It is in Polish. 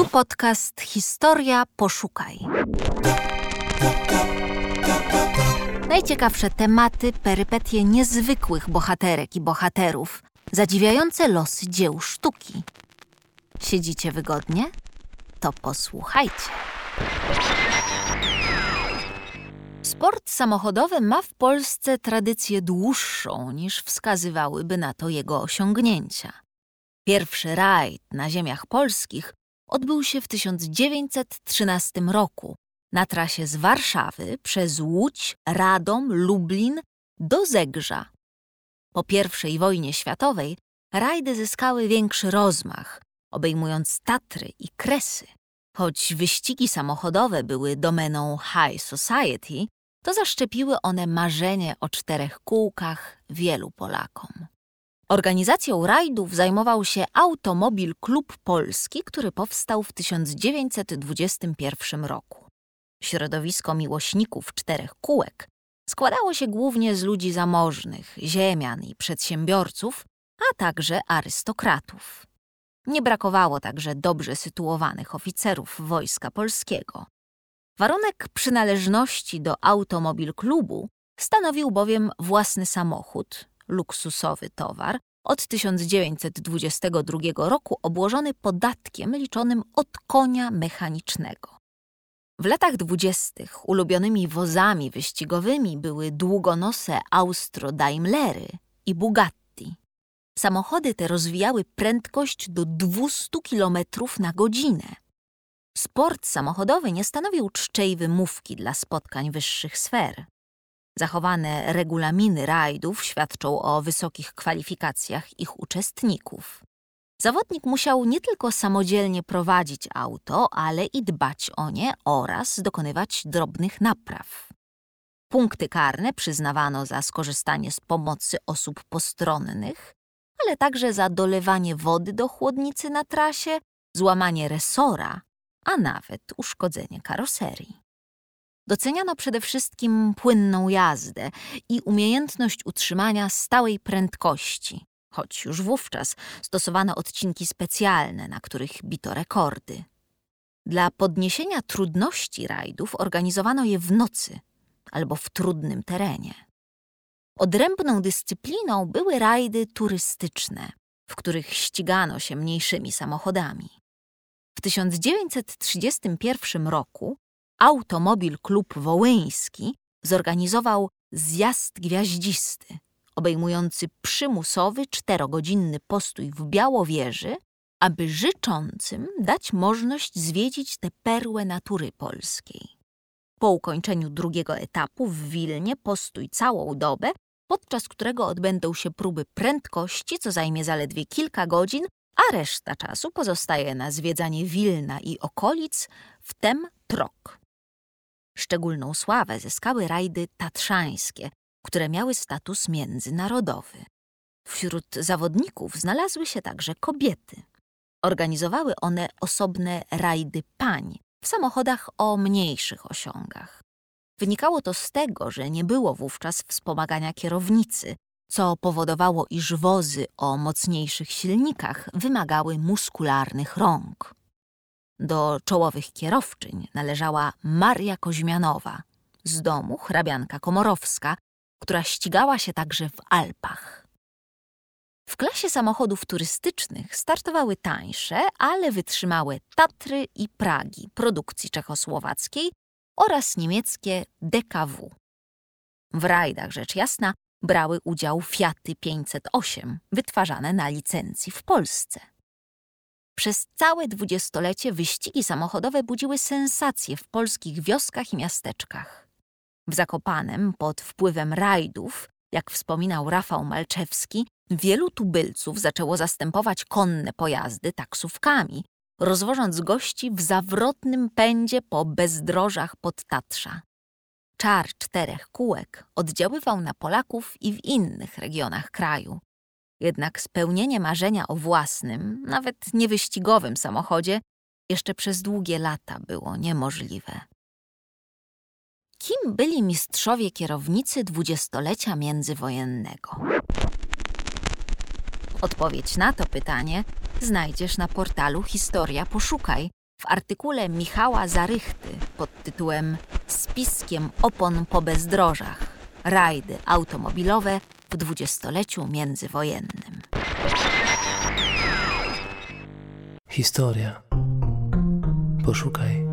Tu podcast Historia Poszukaj. Najciekawsze tematy, perypetie niezwykłych bohaterek i bohaterów, zadziwiające losy dzieł sztuki. Siedzicie wygodnie? To posłuchajcie. Sport samochodowy ma w Polsce tradycję dłuższą niż wskazywałyby na to jego osiągnięcia. Pierwszy rajd na ziemiach polskich odbył się w 1913 roku na trasie z Warszawy przez Łódź, Radom, Lublin do Zegrza. Po I wojnie światowej rajdy zyskały większy rozmach, obejmując Tatry i Kresy. Choć wyścigi samochodowe były domeną high society, to zaszczepiły one marzenie o czterech kółkach wielu Polakom. Organizacją rajdów zajmował się Automobil Klub Polski, który powstał w 1921 roku. Środowisko miłośników czterech kółek składało się głównie z ludzi zamożnych, ziemian i przedsiębiorców, a także arystokratów. Nie brakowało także dobrze sytuowanych oficerów Wojska Polskiego. Warunek przynależności do automobil klubu stanowił bowiem własny samochód, luksusowy towar, od 1922 roku obłożony podatkiem liczonym od konia mechanicznego. W latach dwudziestych ulubionymi wozami wyścigowymi były długonose Austro-Daimlery i Bugatti. Samochody te rozwijały prędkość do 200 km na godzinę. Sport samochodowy nie stanowił czczej wymówki dla spotkań wyższych sfer. Zachowane regulaminy rajdów świadczą o wysokich kwalifikacjach ich uczestników. Zawodnik musiał nie tylko samodzielnie prowadzić auto, ale i dbać o nie oraz dokonywać drobnych napraw. Punkty karne przyznawano za skorzystanie z pomocy osób postronnych, ale także za dolewanie wody do chłodnicy na trasie, złamanie resora, a nawet uszkodzenie karoserii. Doceniano przede wszystkim płynną jazdę i umiejętność utrzymania stałej prędkości, choć już wówczas stosowano odcinki specjalne, na których bito rekordy. Dla podniesienia trudności rajdów organizowano je w nocy albo w trudnym terenie. Odrębną dyscypliną były rajdy turystyczne, w których ścigano się mniejszymi samochodami. W 1931 roku Automobil Klub Wołyński zorganizował zjazd gwiaździsty, obejmujący przymusowy czterogodzinny postój w Białowieży, aby życzącym dać możliwość zwiedzić tę perłę natury polskiej. Po ukończeniu drugiego etapu w Wilnie postój całą dobę, podczas którego odbędą się próby prędkości, co zajmie zaledwie kilka godzin, a reszta czasu pozostaje na zwiedzanie Wilna i okolic, wtem trok. Szczególną sławę zyskały rajdy tatrzańskie, które miały status międzynarodowy. Wśród zawodników znalazły się także kobiety. Organizowały one osobne rajdy pań w samochodach o mniejszych osiągach. Wynikało to z tego, że nie było wówczas wspomagania kierownicy, co powodowało, iż wozy o mocniejszych silnikach wymagały muskularnych rąk. Do czołowych kierowczyń należała Maria Koźmianowa, z domu hrabianka komorowska, która ścigała się także w Alpach. W klasie samochodów turystycznych startowały tańsze, ale wytrzymałe Tatry i Pragi produkcji czechosłowackiej oraz niemieckie DKW. W rajdach rzecz jasna brały udział Fiaty 508, wytwarzane na licencji w Polsce. Przez całe dwudziestolecie wyścigi samochodowe budziły sensacje w polskich wioskach i miasteczkach. W Zakopanem, pod wpływem rajdów, jak wspominał Rafał Malczewski, wielu tubylców zaczęło zastępować konne pojazdy taksówkami, rozwożąc gości w zawrotnym pędzie po bezdrożach pod Tatrza. Czar czterech kółek oddziaływał na Polaków i w innych regionach kraju. Jednak spełnienie marzenia o własnym, nawet niewyścigowym samochodzie jeszcze przez długie lata było niemożliwe. Kim byli mistrzowie kierownicy dwudziestolecia międzywojennego? Odpowiedź na to pytanie znajdziesz na portalu Historia Poszukaj w artykule Michała Zarychty pod tytułem Spiskiem opon po bezdrożach. Rajdy automobilowe w dwudziestoleciu międzywojennym. Historia. Poszukaj